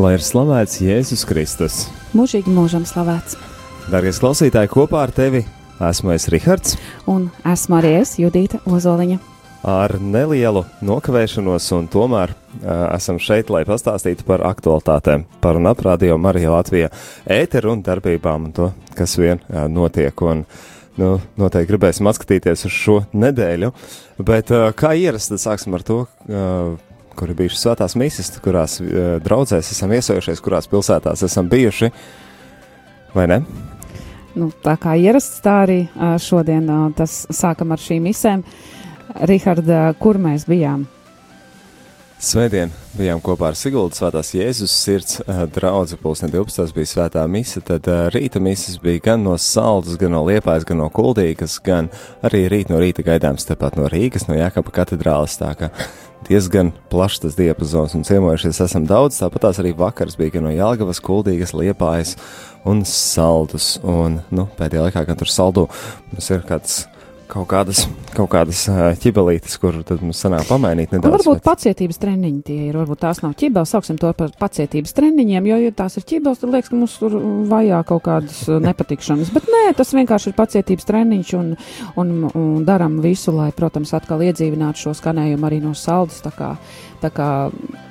Lai ir slavēts Jēzus Kristus. Mūžīgi mūžam slavēts. Darbie klausītāji, kopā ar tevi esmu es Rihards. Un esmu arī es, Judita Ozoliņa. Ar nelielu nokavēšanos, un tomēr uh, esam šeit, lai pastāstītu par aktualitātēm, par un ap radio Mariju Latviju ēteru un darbībām un to, kas vien uh, notiek. Un, nu, noteikti gribēsim atskatīties uz šo nedēļu, bet uh, kā ierasts, sāksim ar to. Uh, kur ir bijušas svētās misijas, kurās uh, draudzēs esam iesaistījušies, kurās pilsētās esam bijuši. Vai ne? Nu, tā kā ierasts, tā arī uh, šodien uh, tas sākam ar šīm misēm. Riharda, kur mēs bijām? Svētdien bijām kopā ar Siguldu Svētās Jēzus sirds draudzi, pulsne 12. bija svētā mise, tad rīta mises bija gan no Saldus, gan no Liepājas, gan no Kuldīgas, gan arī rīt no rīta gaidāms tepat no Rīgas, no Jākapa katedrāles, tā ka diezgan plašs tas diapazons un ciemojušies esam daudz, tāpat tās arī vakars bija gan no Jālgavas, Kuldīgas, Liepājas un Saldus, un, nu, pēdējā laikā, gan tur Saldu, mums ir kāds kaut kādas, kaut kādas ķibelītes, kur tad mums sanāk pamainīt nedaudz. Varbūt bet... pacietības treniņi tie ir, varbūt tās nav ķibeles, sauksim to par pacietības treniņiem, jo, ja tās ir ķibeles, tad liekas, ka mums tur vajā kaut kādas nepatikšanas. Bet nē, tas vienkārši ir pacietības treniņš un, un, un daram visu, lai, protams, atkal iedzīvinātu šo skanējumu arī no saldas, tā kā, tā kā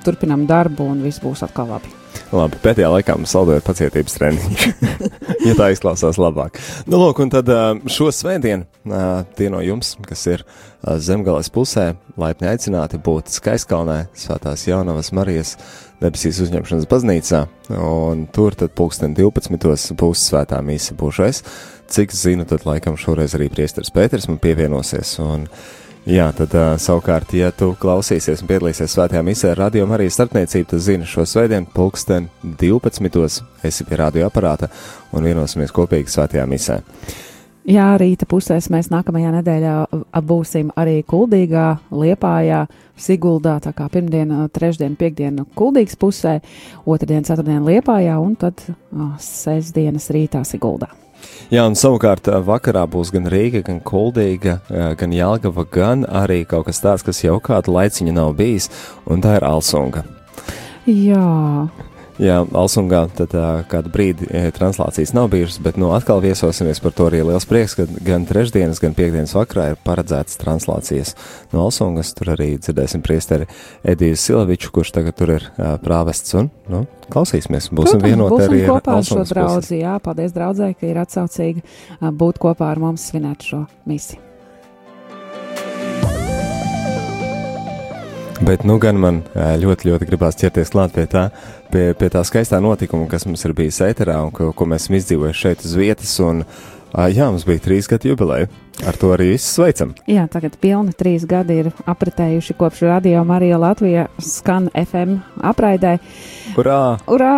turpinam darbu un viss būs atkal labi. Labi, pēdējā laikā mums saldojot pacietības treniņš, ja tā izklausās labāk. Nu, lūk, un tad šo svētdienu tie no jums, kas ir zemgales pusē, laipni aicināti būt Skaiskalnē, Svētās Jaunavas Marijas debesīs uzņemšanas baznīcā, un tur tad pulksten 12. būs svētā mīsa būšais. Cik zinu, tad laikam šoreiz arī priesteris Pēters man pievienosies, un uh, Jā, tad uh, savukārt, ja tu klausīsies un piedalīsies svētajā misē ar radio arī starpniecību, tad zini šo svētdienu pulksten 12. esi pie radioaparāta un vienosimies kopīgi svētajā misē. Jā, rīta pusēs mēs nākamajā nedēļā būsim arī Kuldīgā, Liepājā, Siguldā, tā kā pirmdien, trešdien, piekdien Kuldīgas pusē, otrdien, ceturtdien Liepājā un tad oh, sestdienas rītā Siguldā. Jā, un savukārt vakarā būs gan Rīga, gan Kuldīga, gan Jālgava, gan arī kaut kas tāds, kas jau kādu laiciņu nav bijis, un tā ir Alsunga. Jā. Jā, Alsungā tad uh, kādu brīdi e, translācijas nav bijušas, bet nu atkal viesosimies par to arī liels prieks, ka gan trešdienas, gan piekdienas vakarā ir paredzētas translācijas no Alsungas. Tur arī dzirdēsim priesteri Ediju Silaviču, kurš tagad tur ir uh, prāvests un, nu, klausīsimies, būsim Protams, vienoti būsim arī ar kopā ar šo pusi. Jā, paldies draudzē, ka ir atsaucīgi būt kopā ar mums svinēt šo misiju. Bet nu gan man ļoti, ļoti gribās ķerties klāt pie tā, pie, pie tā skaistā notikuma, kas mums ir bijis ēterā un ko, ko mēs esam izdzīvojuši šeit uz vietas. Un, jā, mums bija trīs gadu jubileja. Ar to arī viss sveicam. Jā, tagad pilni trīs gadi ir apritējuši kopš radio Marija Latvija skan FM apraidē. Urā! Urā!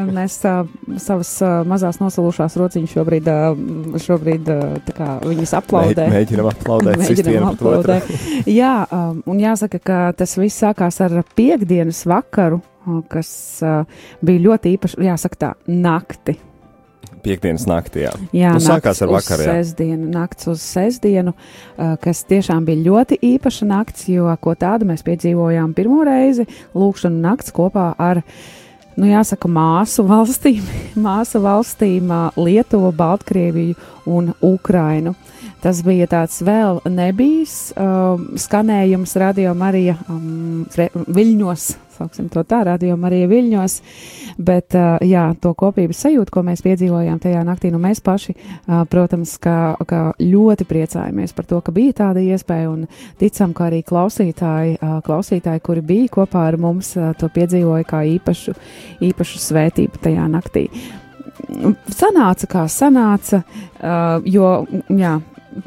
Mēs uh, savas uh, mazās nosalūšās rociņas šobrīd, uh, šobrīd uh, tā kā viņas aplaudē. Mēģ, mēģinam aplaudēt to. aplaudēt. Jā, um, un jāsaka, ka tas viss sākās ar piekdienas vakaru, kas uh, bija ļoti īpaši, jāsaka tā, nakti. Piektdienas naktī, jā. Jā, Nu, sākās ar vakaru, jā. Sestdienu, nakts uz sestdienu, uh, kas tiešām bija ļoti īpaša nakts, jo ko tādu mēs piedzīvojām pirmo reizi - lūkšanu nakts kopā ar, nu jāsaka, māsu valstīm, māsu valstīm uh, Lietuvu, Baltkrieviju un Ukrainu. Tas bija tāds vēl nebijis um, skanējums radio Marija um, Viļņos, sauksim to tā, radio Marija Viļņos, bet uh, jā, to kopības sajūtu, ko mēs piedzīvojām tajā naktī, nu mēs paši, uh, protams, kā, kā ļoti priecājamies par to, ka bija tāda iespēja un ticam, ka arī klausītāji, uh, klausītāji, kuri bija kopā ar mums, uh, to piedzīvoja kā īpašu, īpašu svētību tajā naktī. Sanāca, kā sanāca, uh, jo, jā,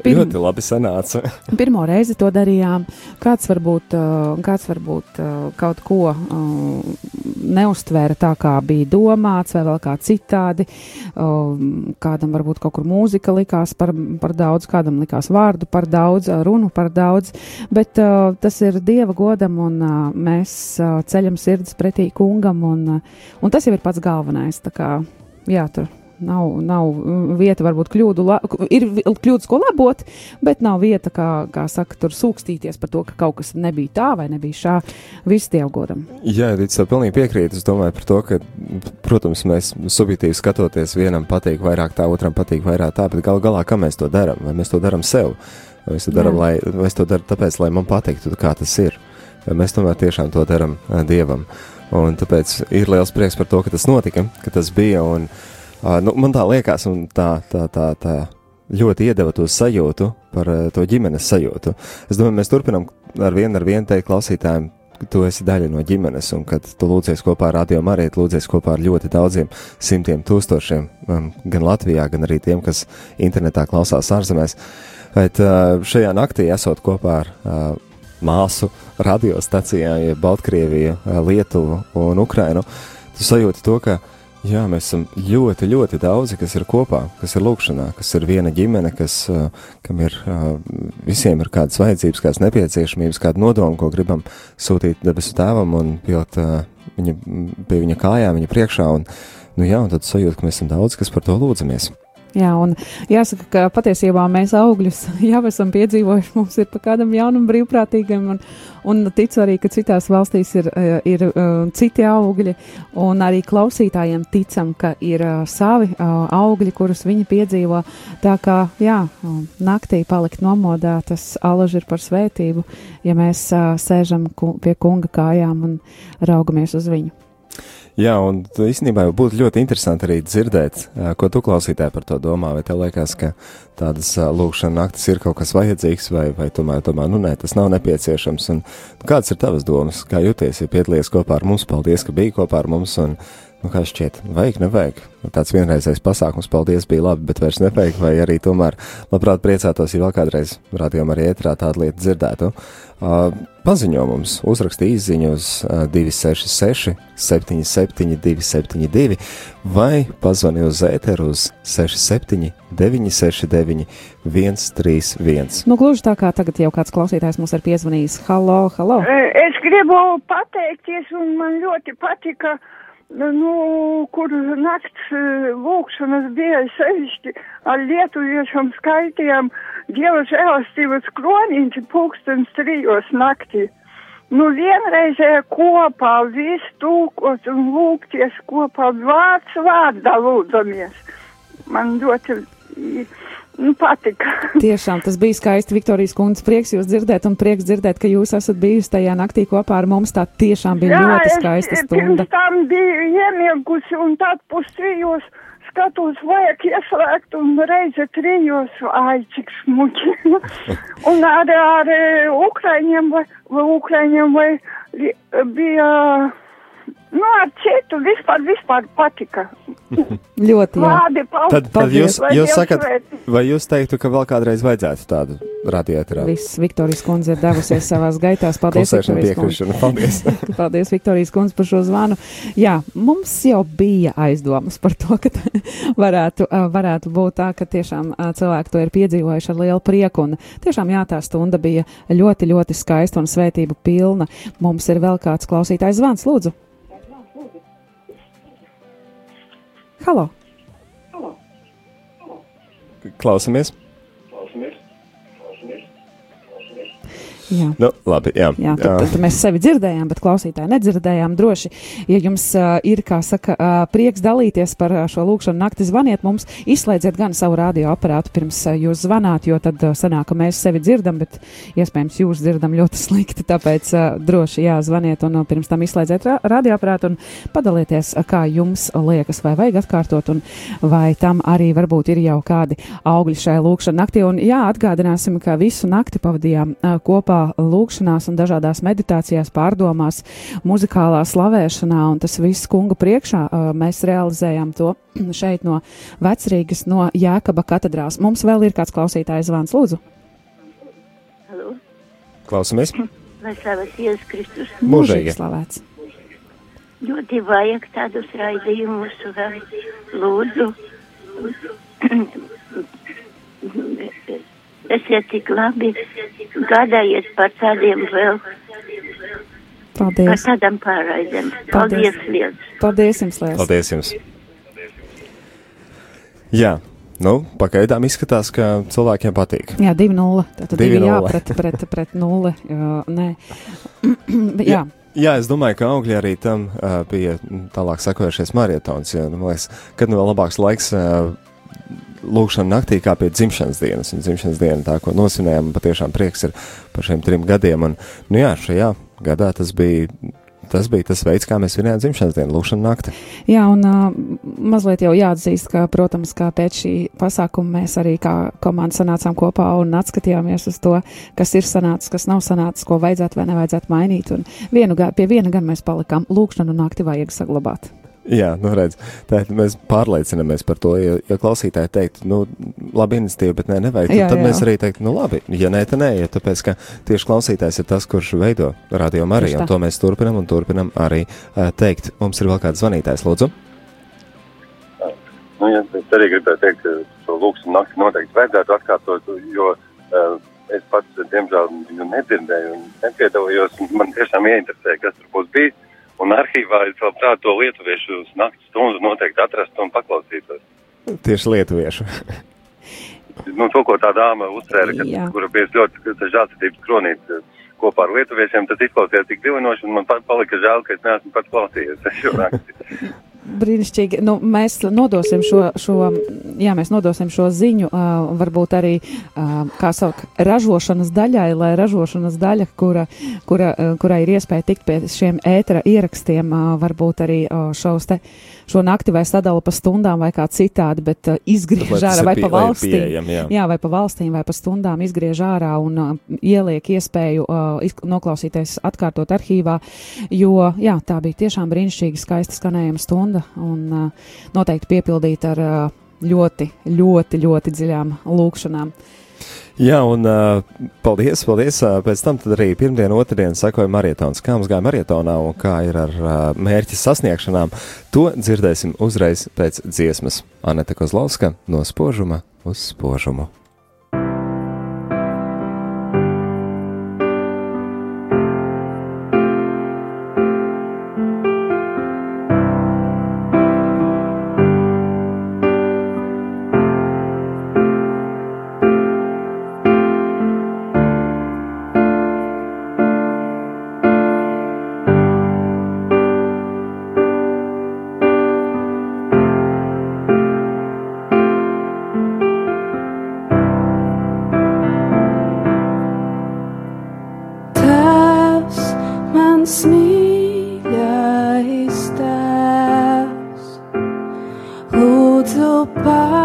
Pirm, Ļoti labi sanāca. pirmo reizi to darījām. Kāds varbūt, uh, kāds varbūt uh, kaut ko uh, neustvēra tā, kā bija domāts, vai vēl kā citādi. Uh, kādam varbūt kaut kur mūzika likās par, par daudz, kādam likās vārdu par daudz, runu par daudz. Bet tas ir dieva godam, un mēs ceļam sirds pretī kungam, un, un tas jau ir pats galvenais. Tā kā, jā, tur nav, nav vieta, varbūt kļūdu, la, ir kļūdas, ko labot, bet nav vieta, kā, kā saka, tur sūkstīties par to, ka kaut kas nebija tā vai nebija šā. Viss dievu godam. Jā, Rīts, tev pilnīgi piekrīt. Es domāju par to, ka, protams, mēs subjektīvi skatoties, vienam patīk vairāk tā, otram patīk vairāk tā, bet gal galā, kā mēs to darām? Vai mēs to darām sev? Vai es to daru, lai, vai es to daru tāpēc, lai man patiktu, kā tas ir? Vai mēs tomēr tiešām to darām Dievam? Un tāpēc ir liels prieks par to, ka tas notika, ka tas bija. Un, uh, nu, man tā liekas, un tā, tā, tā, tā ļoti iedeva to sajūtu par to ģimenes sajūtu. Es domāju, mēs turpinām ar vienu ar vienu teikt klausītājiem, ka tu esi daļa no ģimenes, un kad tu lūdzies kopā ar Radio Mariju, lūdzies kopā ar ļoti daudziem simtiem tūkstošiem, gan Latvijā, gan arī tiem, kas internetā klausās ārzemēs. Bet šajā naktī esot kopā ar māsu radiostacijā, ja Baltkrieviju, Lietuvu un Ukrainu, tu sajūti to, ka jā, mēs esam ļoti, ļoti daudzi, kas ir kopā, kas ir lūkšanā, kas ir viena ģimene, kas, kam ir visiem ir kādas vajadzības, kādas nepieciešamības, kāda nodoma, ko gribam sūtīt debesu tēvam un pilt viņa, pie viņa kājām, viņa priekšā. Un, nu jā, un tad sajūta, ka mēs esam daudz, kas par to lūdzamies. Jā, un jāsaka, ka patiesībā mēs augļus jau esam piedzīvojuši. Mums ir pa kādam jaunam brīvprātīgam, un, un ticu arī, ka citās valstīs ir, eh, ir uh, citi augļi, un arī klausītājiem ticam, ka ir uh, savi augļi, kurus viņi piedzīvo. Tā kā, jā, naktī palikt nomodā, tas alaži ir par svētību, ja mēs sēžam pie kunga kājām un raugamies uz viņu. Jā, un īstenībā būtu ļoti interesanti arī dzirdēt, ko tu klausītāji par to domā. Vai tev liekas, ka tādas lūkšanas naktis ir kaut kas vajadzīgs, vai, vai tomēr, tomēr nu, nē, tas nav nepieciešams? Un, kādas ir tavas domas? Kā jūties, ja piedalījies kopā ar mums? Paldies, ka biji kopā ar mums! Un, Nu, kā šķiet, vajag, nevajag. Tāds vienreizējs pasākums, paldies, bija labi, bet vairs nevajag, vai arī tomēr labprāt priecātos, ja vēl kādreiz rādījumā arī ētrā tādu lietu dzirdētu. Uh, paziņo mums, uzraksti īziņu uz uh, 266, 77, 272, vai pazvani uz ēteru uz 67, 969, 131. Nu, gluži tā kā tagad jau kāds klausītājs mums ir piezvanījis. Halo, halo! Es gribu pateikties, un man ļoti patika. Uh, nu, kur nakts e, lūkšanas bija sevišķi ar lietuviešiem skaitījām Dieva žēlastības kroniņš pulkstens trijos naktī. Nu, vienreizē kopā viss tūkot un lūgties kopā vārds vārdā lūdzamies. Man ļoti nu, patika. Tiešām tas bija skaisti. Viktorijas kundze, prieks jūs dzirdēt, un prieks dzirdēt, ka jūs esat bijusi tajā naktī kopā ar mums. Tā tiešām bija Jā, ļoti skaista es, stunda. Jā, tam bija iemiegusi, un tad pustrijos skatos, vajag ieslēgt, un reize trijos, ai, cik smuki. un ar, ar Ukraiņiem vai, vai Ukraiņiem vai bija Nu, ar citu vispār, vispār patika. ļoti labi. Tad, tad jūs, jūs sakat, vai jūs teiktu, ka vēl kādreiz vajadzētu tādu radiatorā? Viss Viktorijas kundze ir devusies savās gaitās. Paldies, Viktorijas kundze. Paldies. Paldies, Viktorijas kundze, par šo zvanu. Jā, mums jau bija aizdomas par to, ka varētu, varētu būt tā, ka tiešām cilvēki to ir piedzīvojuši ar lielu prieku. Un tiešām jā, tā stunda bija ļoti, ļoti skaista un svētību pilna. Mums ir vēl kāds klausītājs zvans, lūdzu. Halo! Klausamies! Jā. Nu, labi, jā. Jā, tad, tad mēs sevi dzirdējām, bet klausītāji nedzirdējām. Droši, ja jums uh, ir, kā saka, uh, prieks dalīties par uh, šo lūkšanu nakti, zvaniet mums, izslēdziet gan savu radioaparātu pirms uh, jūs zvanāt, jo tad uh, sanāk, ka mēs sevi dzirdam, bet iespējams jūs dzirdam ļoti slikti, tāpēc uh, droši jāzvaniet un uh, pirms tam izslēdziet ra radioaparātu un padalieties, uh, kā jums liekas, vai vajag atkārtot, un vai tam arī varbūt ir jau kādi augļi šai lūkšanu naktī. Un jā, atgādināsim, ka visu nakti pavadījām uh, kopā lūkšanās un dažādās meditācijās, pārdomās, muzikālā slavēšanā, un tas viss kunga priekšā mēs realizējam to šeit no vecrīgas, no Jēkaba katedrās. Mums vēl ir kāds klausītājs zvans, lūdzu. Halo. Klausamies. Lai slavēts Jēzus Kristus. Mūžīgi slavēts. Ļoti vajag tādus raidījumus, lūdzu esiet tik labi, gādājiet par tādiem vēl. Paldies. Par tādām pārraidēm. Paldies, Paldies, Paldies jums, Liels. Paldies jums. Jā. Nu, pagaidām izskatās, ka cilvēkiem patīk. Jā, 2-0. Tad 2:0. jā, pret, pret, pret 0. Jā, nē. jā. Jā, es domāju, ka augļi arī tam uh, bija tālāk sakojušies marietons, jo, nu, man liekas, kad nu vēl labāks laiks uh, lūkšana naktī kā pie dzimšanas dienas, un dzimšanas diena tā, ko nosvinējām, patiešām prieks ir par šiem trim gadiem, un, nu jā, šajā gadā tas bija tas bija tas veids, kā mēs svinējām dzimšanas dienu, lūkšana nakti. Jā, un uh, mazliet jau jāatzīst, ka, protams, kā pēc šī pasākuma mēs arī kā komanda sanācām kopā un atskatījāmies uz to, kas ir sanācis, kas nav sanācis, ko vajadzētu vai nevajadzētu mainīt. Un vienu, pie viena gan mēs palikām, lūkšanu nakti vajag saglabāt. Jā, nu redz, tā mēs pārliecinamies par to, ja, ja klausītāji teikt, nu, labi iniciatīva, bet nē, nevajag, Jā, tad jā. mēs arī teikt, nu, labi, ja nē, tad nē, ja tāpēc, ka tieši klausītājs ir tas, kurš veido radio arī, un to mēs turpinam un turpinam arī uh, teikt. Mums ir vēl kāds zvanītājs, lūdzu. Nu, ja, es arī gribēju teikt, ka šo lūkšanu nakti noteikti vajadzētu atkārtot, jo uh, es pats, diemžēl, viņu nedzirdēju un nepiedalījos. un Man tiešām ieinteresēja, kas tur būs bijis. Un arhīvā es labprāt to lietuviešu naktas stundu noteikti atrastu un paklausītos. Tieši lietuviešu. Nu, to, ko tā dāma uzsvēra, ka, kura bija ļoti žēlsirdības kronīte kopā ar lietuviešiem, tas izklausījās tik vilinoši, un man pat palika žēl, ka es neesmu pats klausījies šo nakti. Brīnišķīgi. Nu, mēs nodosim šo, šo, jā, mēs nodosim šo ziņu, uh, varbūt arī, uh, saka, ražošanas daļai, lai ražošanas daļa, kura, kura, uh, kurai ir iespēja tikt pie šiem ētera ierakstiem, uh, varbūt arī uh, šos te, šo nakti vai sadala pa stundām vai kā citādi, bet uh, izgriež ārā vai pa valstīm. pieejami, jā. jā, vai pa valstīm, vai pa stundām izgriež ārā un uh, ieliek iespēju uh, noklausīties atkārtot arhīvā, jo, jā, tā bija tiešām brīnišķīgi skaista skanējuma stunda un uh, noteikti piepildīta ar uh, ļoti, ļoti, ļoti dziļām lūkšanām. Jā, un uh, paldies, paldies. Uh, pēc tam arī pirmdien, otrdien sekoja marietons. Kā mums gāja marietonā un kā ir ar uh, mērķa sasniegšanām, to dzirdēsim uzreiz pēc dziesmas. Aneta Kozlovska no spožuma uz spožumu. Lūdzu paņem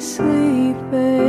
mani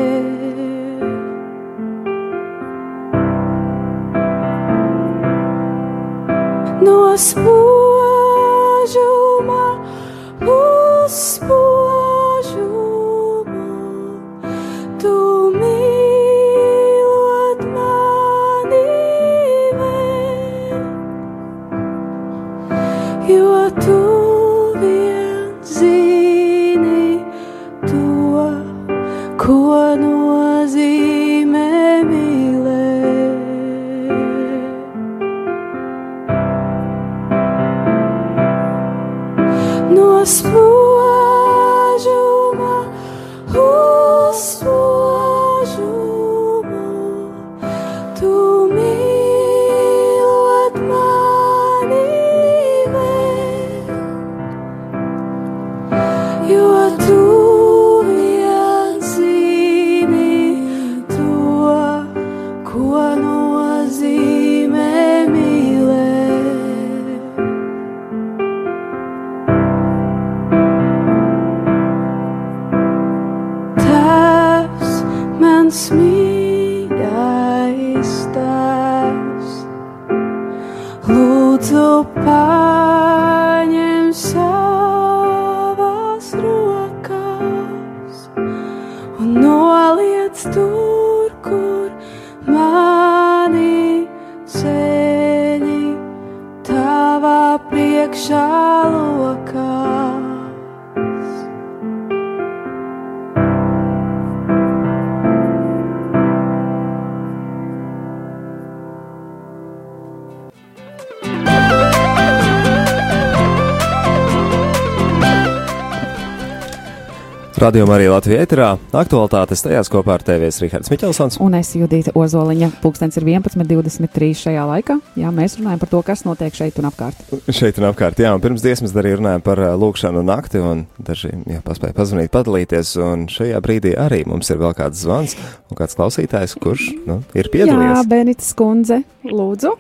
Radio arī Latvijā ēterā. Aktualitātes tajās kopā ar TVS Rihards Miķelsons. Un es Judīta Ozoliņa. Pūkstens ir 11.23 šajā laikā. Jā, mēs runājam par to, kas notiek šeit un apkārt. Šeit un apkārt, jā, un pirms dziesmas arī runājām par lūkšanu nakti, un daži jā, paspēja pazvanīt, padalīties, un šajā brīdī arī mums ir vēl kāds zvans, un kāds klausītājs, kurš, nu, ir Jā, piedalījies. Benita Skundze, lūdzu.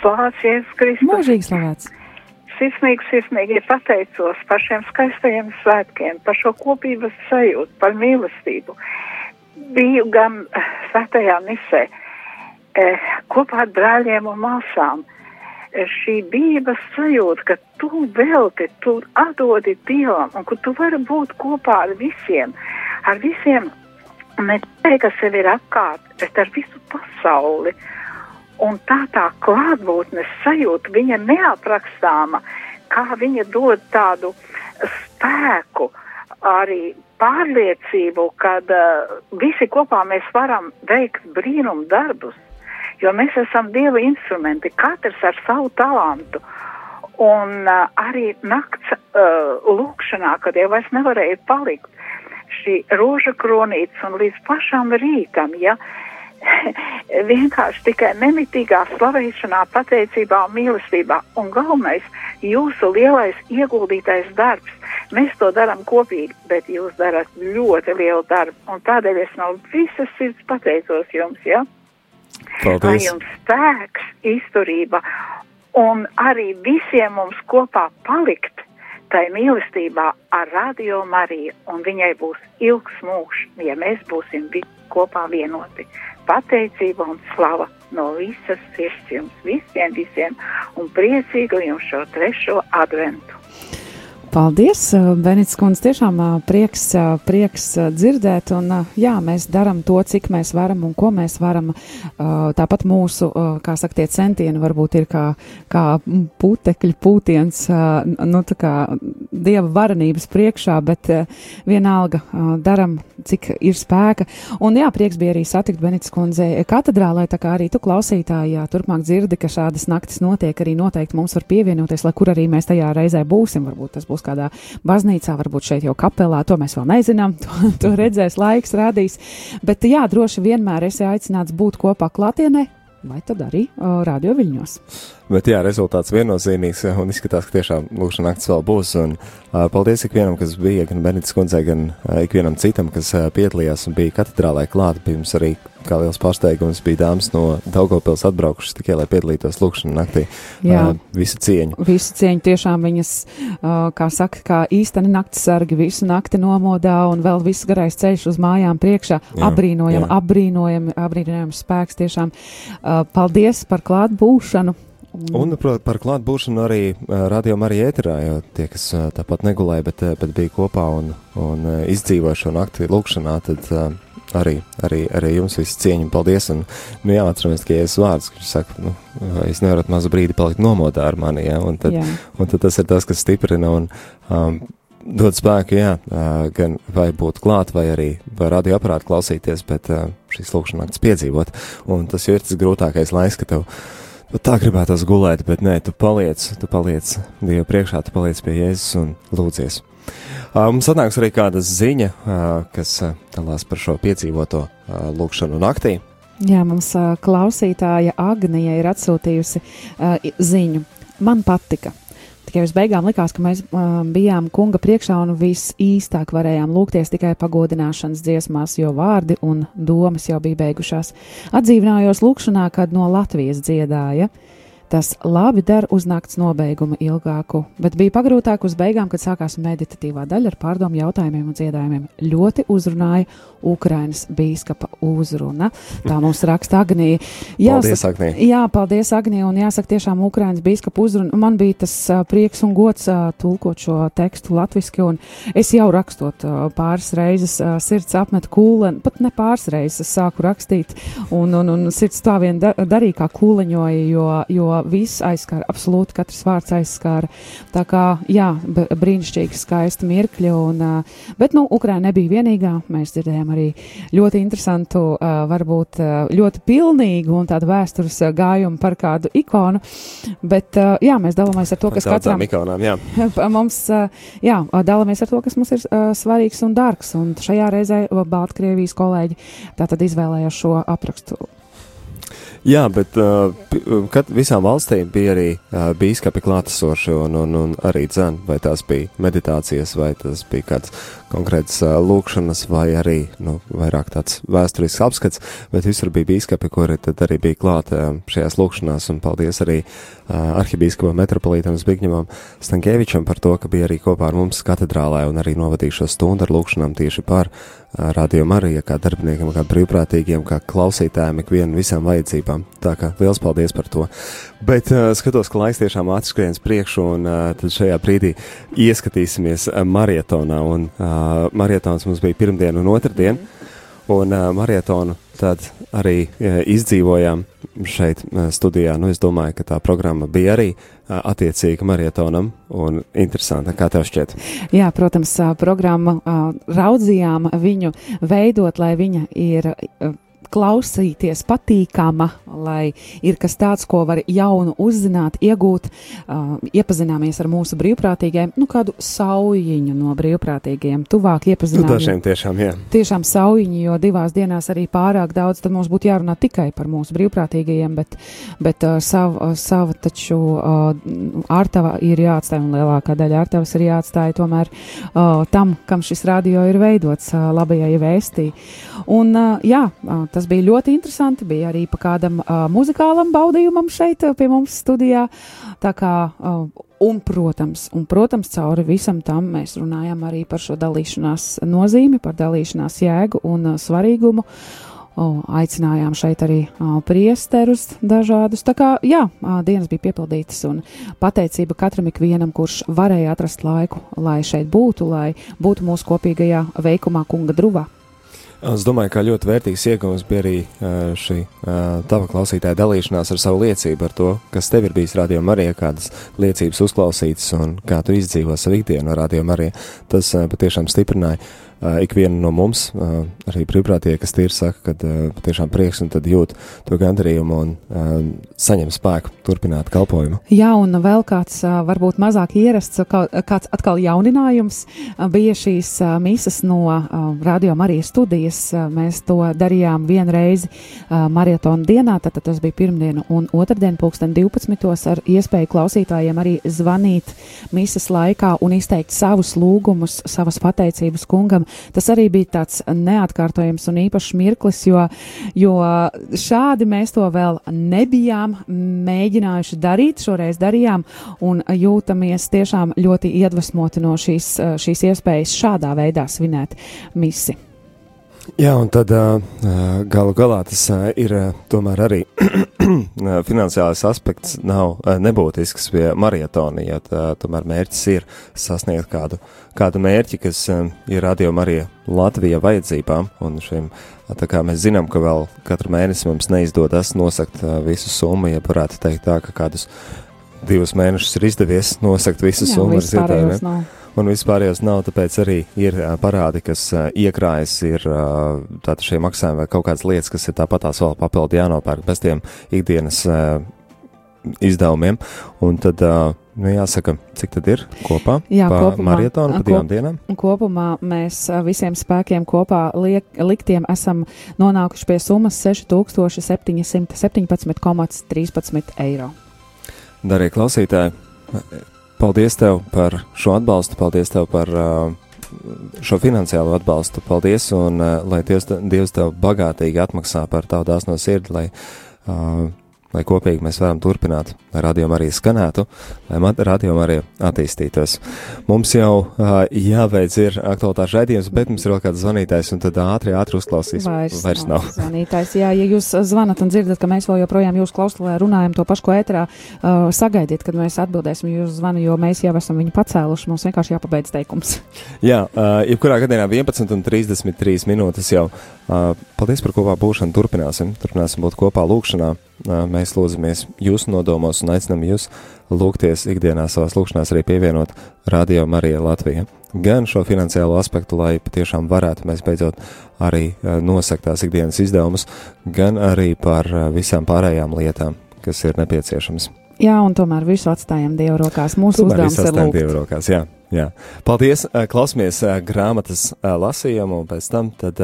Slavēts Jēzus Kristus. Mūžīgi slavēts. Sirsnīgi, sirsnīgi pateicos par šiem skaistajiem svētkiem, par šo kopības sajūtu, par mīlestību. Biju gan eh, svētajā misē eh, kopā ar brāļiem un māsām. Eh, Šī bija sajūta, ka tu velti, tu atdodi Dievam un ka tu vari būt kopā ar visiem, ar visiem, ne tikai, kas sev ir apkārt, bet ar visu pasauli. Un tā tā klātbūtnes sajūta, viņa neaprakstāma, kā viņa dod tādu spēku, arī pārliecību, ka uh, visi kopā mēs varam veikt brīnumu darbus, jo mēs esam Dieva instrumenti, katrs ar savu talantu. Un uh, arī nakts uh, lūkšanā, kad jau vairs nevarēja palikt, šī roža kronītes un līdz pašam rītam, ja, vienkārši tikai nemitīgā slavēšanā, pateicībā un mīlestībā. Un galvenais, jūsu lielais ieguldītais darbs. Mēs to darām kopīgi, bet jūs darat ļoti lielu darbu. Un tādēļ es no visas sirds pateicos jums, ja? Lai Paldies! jums spēks, izturība un arī visiem mums kopā palikt tai mīlestībā ar Radio Mariju, un viņai būs ilgs mūžs, ja mēs būsim kopā vienoti. Pateicība un slava no visas sirds jums visiem, visiem, un priecīgu jums šo trešo adventu. Paldies, uh, Benits Kundze. Tiešām uh, prieks, uh, prieks dzirdēt. Un, jā, mēs darām to, cik mēs varam un ko mēs varam. Tāpat mūsu, kā saka, tie centieni varbūt ir kā, kā putekļu pūtiens, nu, tā kā dieva varenības priekšā, bet vienalga daram, cik ir spēka. Un jā, prieks bija arī satikt Benits Kundze katedrālē, tā kā arī tu klausītāji, jā, turpmāk dzirdi, ka šādas naktis notiek, arī noteikti mums var pievienoties, lai kur arī mēs tajā reizē būsim. Varbūt tas būs kādā baznīcā, varbūt šeit jau kapelā, to mēs vēl nezinām, to, to redzēs laiks, rādīs. Bet jā, droši vienmēr esi aicināts būt kopā klātienē, vai tad arī o, radio viļņos. Bet jā, rezultāts viennozīmīgs, un izskatās, ka tiešām lūkšana naktis vēl būs. Un, uh, paldies ikvienam, kas bija, gan Benita kundzei, gan uh, ikvienam citam, kas uh, piedalījās un bija katedrālē klāt. Pirms arī, kā liels pārsteigums, bija dāmas no Daugopils atbraukušas tikai, lai piedalītos lūkšana naktī. Jā. Uh, visu cieņu. Visu cieņu tiešām viņas, uh, kā saka, kā īsteni naktas sargi, visu nakti nomodā un vēl viss garais ceļš uz mājām priekšā. Jā, Abrīnojam, jā. abrīnojam, abrīnojam spēks tiešām. Uh, paldies par klātbūšanu. Un par, par klātbūšanu arī uh, radījumā arī ēterā, jo tie, kas uh, tāpat negulēja, bet, uh, bet bija kopā un, un izdzīvoja šo nakti lūkšanā, tad arī, arī, arī jums viss cieņa un paldies. Un, nu, jā, atceramies, ka Jēzus vārds, kurš saka, nu, es nevarat mazu brīdi palikt nomodā ar mani, jā, un tad, Jā. un tad tas ir tas, kas stiprina un um, dod spēku, jā, uh, gan vai būt klāt, vai arī vai radioaparātu klausīties, bet uh, šīs lūkšanas naktis piedzīvot. Un tas ir tas grūtākais laiks, ka tev Nu, tā gribētos gulēt, bet nē, tu paliec, tu paliec Dieva priekšā, tu paliec pie Jēzus un lūdzies. Uh, mums atnāks arī kāda ziņa, uh, kas uh, dalās par šo piedzīvoto uh, lūkšanu naktī. Jā, mums uh, klausītāja Agnija ir atsūtījusi uh, ziņu. Man patika. Tikai uz beigām likās, ka mēs uh, bijām kunga priekšā un viss īstāk varējām lūgties tikai pagodināšanas dziesmās, jo vārdi un domas jau bija beigušās. Atdzīvinājos lūkšanā, kad no Latvijas dziedāja. Tas labi der uz nakts nobeigumu ilgāku, bet bija pagrūtāk uz beigām, kad sākās meditatīvā daļa ar pārdomu jautājumiem un dziedājumiem. Ļoti uzrunāja Ukrainas bīskapa uzruna. Tā mums raksta Agnija. Paldies, Agnija. Jā, paldies, Agnija, un jāsaka tiešām Ukrainas bīskapa uzruna. Man bija tas prieks un gods tulkot šo tekstu latviski, un es jau rakstot pāris reizes sirds apmet kūleni, pat ne pāris reizes es sāku rakstīt, un, un, un sirds tā vien da darīja kā kūleņoja, jo, jo viss aizskara, absolūti katrs vārds aizskara. Tā kā, jā, brīnišķīgi skaisti mirkļi, un, bet, nu, Ukraina nebija vienīgā, mēs dzirdējām arī ļoti interesantu, varbūt ļoti pilnīgu un tādu vēstures gājumu par kādu ikonu, bet, jā, mēs dalāmies ar to, kas katram. Ikonām, jā. mums, jā, dalāmies ar to, kas mums ir svarīgs un dārgs, un šajā reizē Baltkrievijas kolēģi tātad izvēlējās šo aprakstu Jā, bet uh, kad visām valstīm bija arī uh, bīskapi klātesoši un, un, un arī dzēn, vai tās bija meditācijas, vai tas bija kāds konkrēts uh, lūkšanas, vai arī, nu, vairāk tāds vēsturisks apskats, bet visur bija bīskapi, kuri tad arī bija klāt uh, šajās lūkšanās, un paldies arī uh, arhibīskapam metropolītam Zbigņevam Stankievičam par to, ka bija arī kopā ar mums katedrālē un arī novadīja šo stundu ar lūkšanām tieši par uh, Radio Marija, kā darbiniekam, kā brīvprātīgiem, kā klausītājiem, ikvienu visām vajadzībām. Tā kā liels paldies par to. Bet uh, skatos, ka laiks tiešām atskrienas priekšu, un uh, tad šajā brīdī ieskatīsimies uh, marietonā. Un uh, marietons mums bija pirmdien un otrdien, un uh, marietonu tad arī uh, izdzīvojām šeit studijā. Nu, es domāju, ka tā programma bija arī attiecīga marietonam un interesanta. Kā tev šķiet? Jā, protams, programma raudzījām viņu veidot, lai viņa ir. Klausīties patīkama, lai ir kas tāds, ko var jaunu uzzināt, iegūt, uh, iepazināmies ar mūsu brīvprātīgiem, nu kādu saujiņu no brīvprātīgiem, tuvāk iepazināmies. Nu, dažiem tiešām, jā. Tiešām saujiņi, jo divās dienās arī pārāk daudz, tad mums būtu jārunā tikai par mūsu brīvprātīgajiem, bet, bet uh, sava, uh, sava taču uh, ārtava ir jāatstāj, un lielākā daļa ārtavas ir jāatstāj tomēr uh, tam, kam šis radio ir veidots, uh, labajai vēstī. Un, uh, jā, uh, tas bija ļoti interesanti. Bija arī pa kādam uh, muzikālam baudījumam šeit pie mums studijā. Tā kā, uh, un, protams, un, protams, cauri visam tam mēs runājam arī par šo dalīšanās nozīmi, par dalīšanās jēgu un uh, svarīgumu. O, aicinājām šeit arī o, priesterus dažādus. Tā kā, jā, dienas bija piepildītas un pateicība katram ikvienam, kurš varēja atrast laiku, lai šeit būtu, lai būtu mūsu kopīgajā veikumā kunga druvā. Es domāju, ka ļoti vērtīgs iegūms bija arī šī tava klausītāja dalīšanās ar savu liecību par to, kas tev ir bijis rādījumā arī, kādas liecības uzklausītas un kā tu izdzīvo savu ikdienu rādījumā arī. Tas patiešām stiprināja ikvienu no mums, arī brīvprātīgie, kas tīri saka, ka patiešām prieks un tad jūt to gandarījumu un saņem spēku turpināt kalpojumu. Jā, un vēl kāds varbūt mazāk ierasts, kāds atkal jauninājums bija šīs misas no Radio Marijas studijas. Mēs to darījām vienreiz maratona dienā, tad tas bija pirmdiena un otrdien pulksten 12. ar iespēju klausītājiem arī zvanīt misas laikā un izteikt savus lūgumus, savas pateicības kungam tas arī bija tāds neatkārtojams un īpašs mirklis, jo, jo šādi mēs to vēl nebijām mēģinājuši darīt, šoreiz darījām un jūtamies tiešām ļoti iedvesmoti no šīs, šīs iespējas šādā veidā svinēt misi. Jā, un tad galu galā tas ir tomēr arī finansiālais aspekts nav nebūtisks pie maratona, ja tā, tomēr mērķis ir sasniegt kādu, kādu mērķi, kas ir radio Marija Latvija vajadzībām, un šim, tā kā mēs zinām, ka vēl katru mēnesi mums neizdodas nosakt visu summu, ja varētu teikt tā, ka kādus divus mēnešus ir izdevies nosakt visu Jā, summu ar ziedājumiem un vispārējos nav, tāpēc arī ir parādi, kas iekrājas, ir tātad šie maksājumi vai kaut kādas lietas, kas ir tāpatās vēl papildi jānopērk bez tiem ikdienas izdevumiem, un tad, nu jāsaka, cik tad ir kopā? Jā, pa kopumā. Marietonu, pa divām dienām? Kopumā mēs visiem spēkiem kopā liek, liktiem esam nonākuši pie summas 6717,13 eiro. Darīja klausītāji, Paldies tev par šo atbalstu, paldies tev par uh, šo finansiālo atbalstu. Paldies, un uh, lai Dievs, Dievs tev bagātīgi atmaksā par tavu dāsno sirdi, lai uh, lai kopīgi mēs varam turpināt, lai radio arī skanētu, lai radio arī attīstītos. Mums jau uh, jāveic ir aktualitāšu raidījums, bet mums ir vēl kāds zvanītājs, un tad ātri, ātri uzklausīs. Vairs, vairs nav. nav. Zvanītājs, jā, ja jūs zvanat un dzirdat, ka mēs vēl joprojām jūs klausulē runājam to pašu, ko ēterā, uh, sagaidiet, kad mēs atbildēsim jūs zvanu, jo mēs jau esam viņu pacēluši, mums vienkārši jāpabeidz teikums. Jā, uh, jebkurā gadījumā 11 un 33 minūtes jau. Uh, paldies par kopā būšanu. Turpināsim, turpināsim būt kopā lūkšanā. Mēs lūdzamies jūsu nodomos un aicinām jūs lūgties ikdienā savās lūkšanās arī pievienot Radio Marija Latvija. Gan šo finansiālo aspektu, lai patiešām varētu mēs beidzot arī nosakt tās ikdienas izdevumus, gan arī par visām pārējām lietām, kas ir nepieciešamas. Jā, un tomēr visu atstājam Dieva rokās. Mūsu tomēr uzdevums ir lūgt. Dieva rokās, jā. Jā. Paldies! Klausamies grāmatas lasījumu, un pēc tam tad,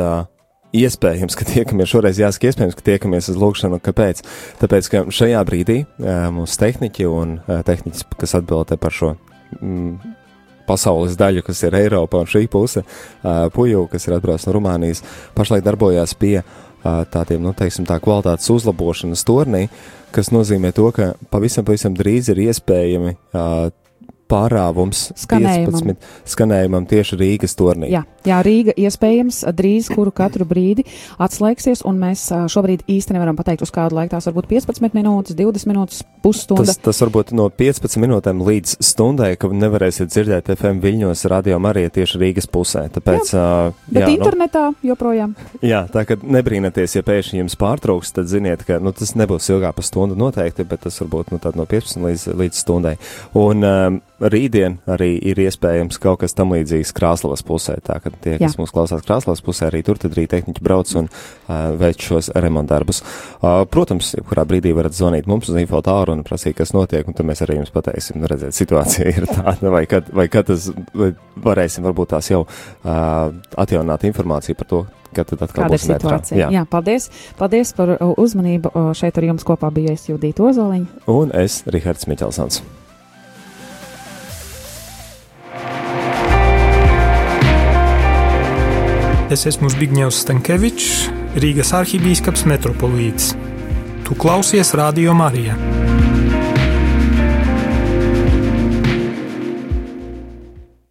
iespējams, ka tiekamies šoreiz, jāsaka, iespējams, ka tiekamies uz lūkšanu. Kāpēc? Tāpēc, ka šajā brīdī uh, mūsu tehniķi un uh, tehniķis, kas atbildē par šo mm, pasaules daļu, kas ir Eiropa un šī puse, uh, puju, kas ir atbraucis no Rumānijas, pašlaik darbojās pie tādiem, nu, teiksim, tā kvalitātes uzlabošanas turnī, kas nozīmē to, ka pavisam, pavisam drīz ir iespējami pārāvums skanējumam. 15 skanējumam tieši Rīgas turnī. Jā, jā, Rīga iespējams drīz kuru katru brīdi atslēgsies, un mēs šobrīd īsti nevaram pateikt, uz kādu laiku tās varbūt 15 minūtes, 20 minūtes, pusstunda. Tas, tas varbūt no 15 minūtēm līdz stundai, ka nevarēsiet dzirdēt FM viļņos radio arī tieši Rīgas pusē. Tāpēc, jā, uh, bet jā, nu, internetā nu, joprojām. Jā, tā kā nebrīnaties, ja pēkšņi jums pārtrauks, tad ziniet, ka nu, tas nebūs ilgāk par stundu noteikti, bet tas varbūt nu, no 15 līdz, līdz stundai. Un, um, rītdien arī ir iespējams kaut kas tam līdzīgs Krāslavas pusē. Tā kā tie, kas Jā. mūs klausās Krāslavas pusē, arī tur tad arī tehniķi brauc un uh, veic šos remontdarbus. Uh, protams, kurā brīdī varat zvanīt mums uz info tālu un prasīt, kas notiek, un tad mēs arī jums pateiksim, nu redzēt, situācija ir tāda, vai kad, vai kad tas, vai varēsim varbūt tās jau uh, atjaunāt informāciju par to, kad tad atkal Kāda būs situācija. Jā. Jā, paldies, paldies par uzmanību. Šeit ar jums kopā bija es Judīta Ozoliņa. Un es, Rihards Miķelsons. Es esmu Zbigņevs Stankevičs, Rīgas arhibīskaps metropolīts. Tu klausies Radio Marijā.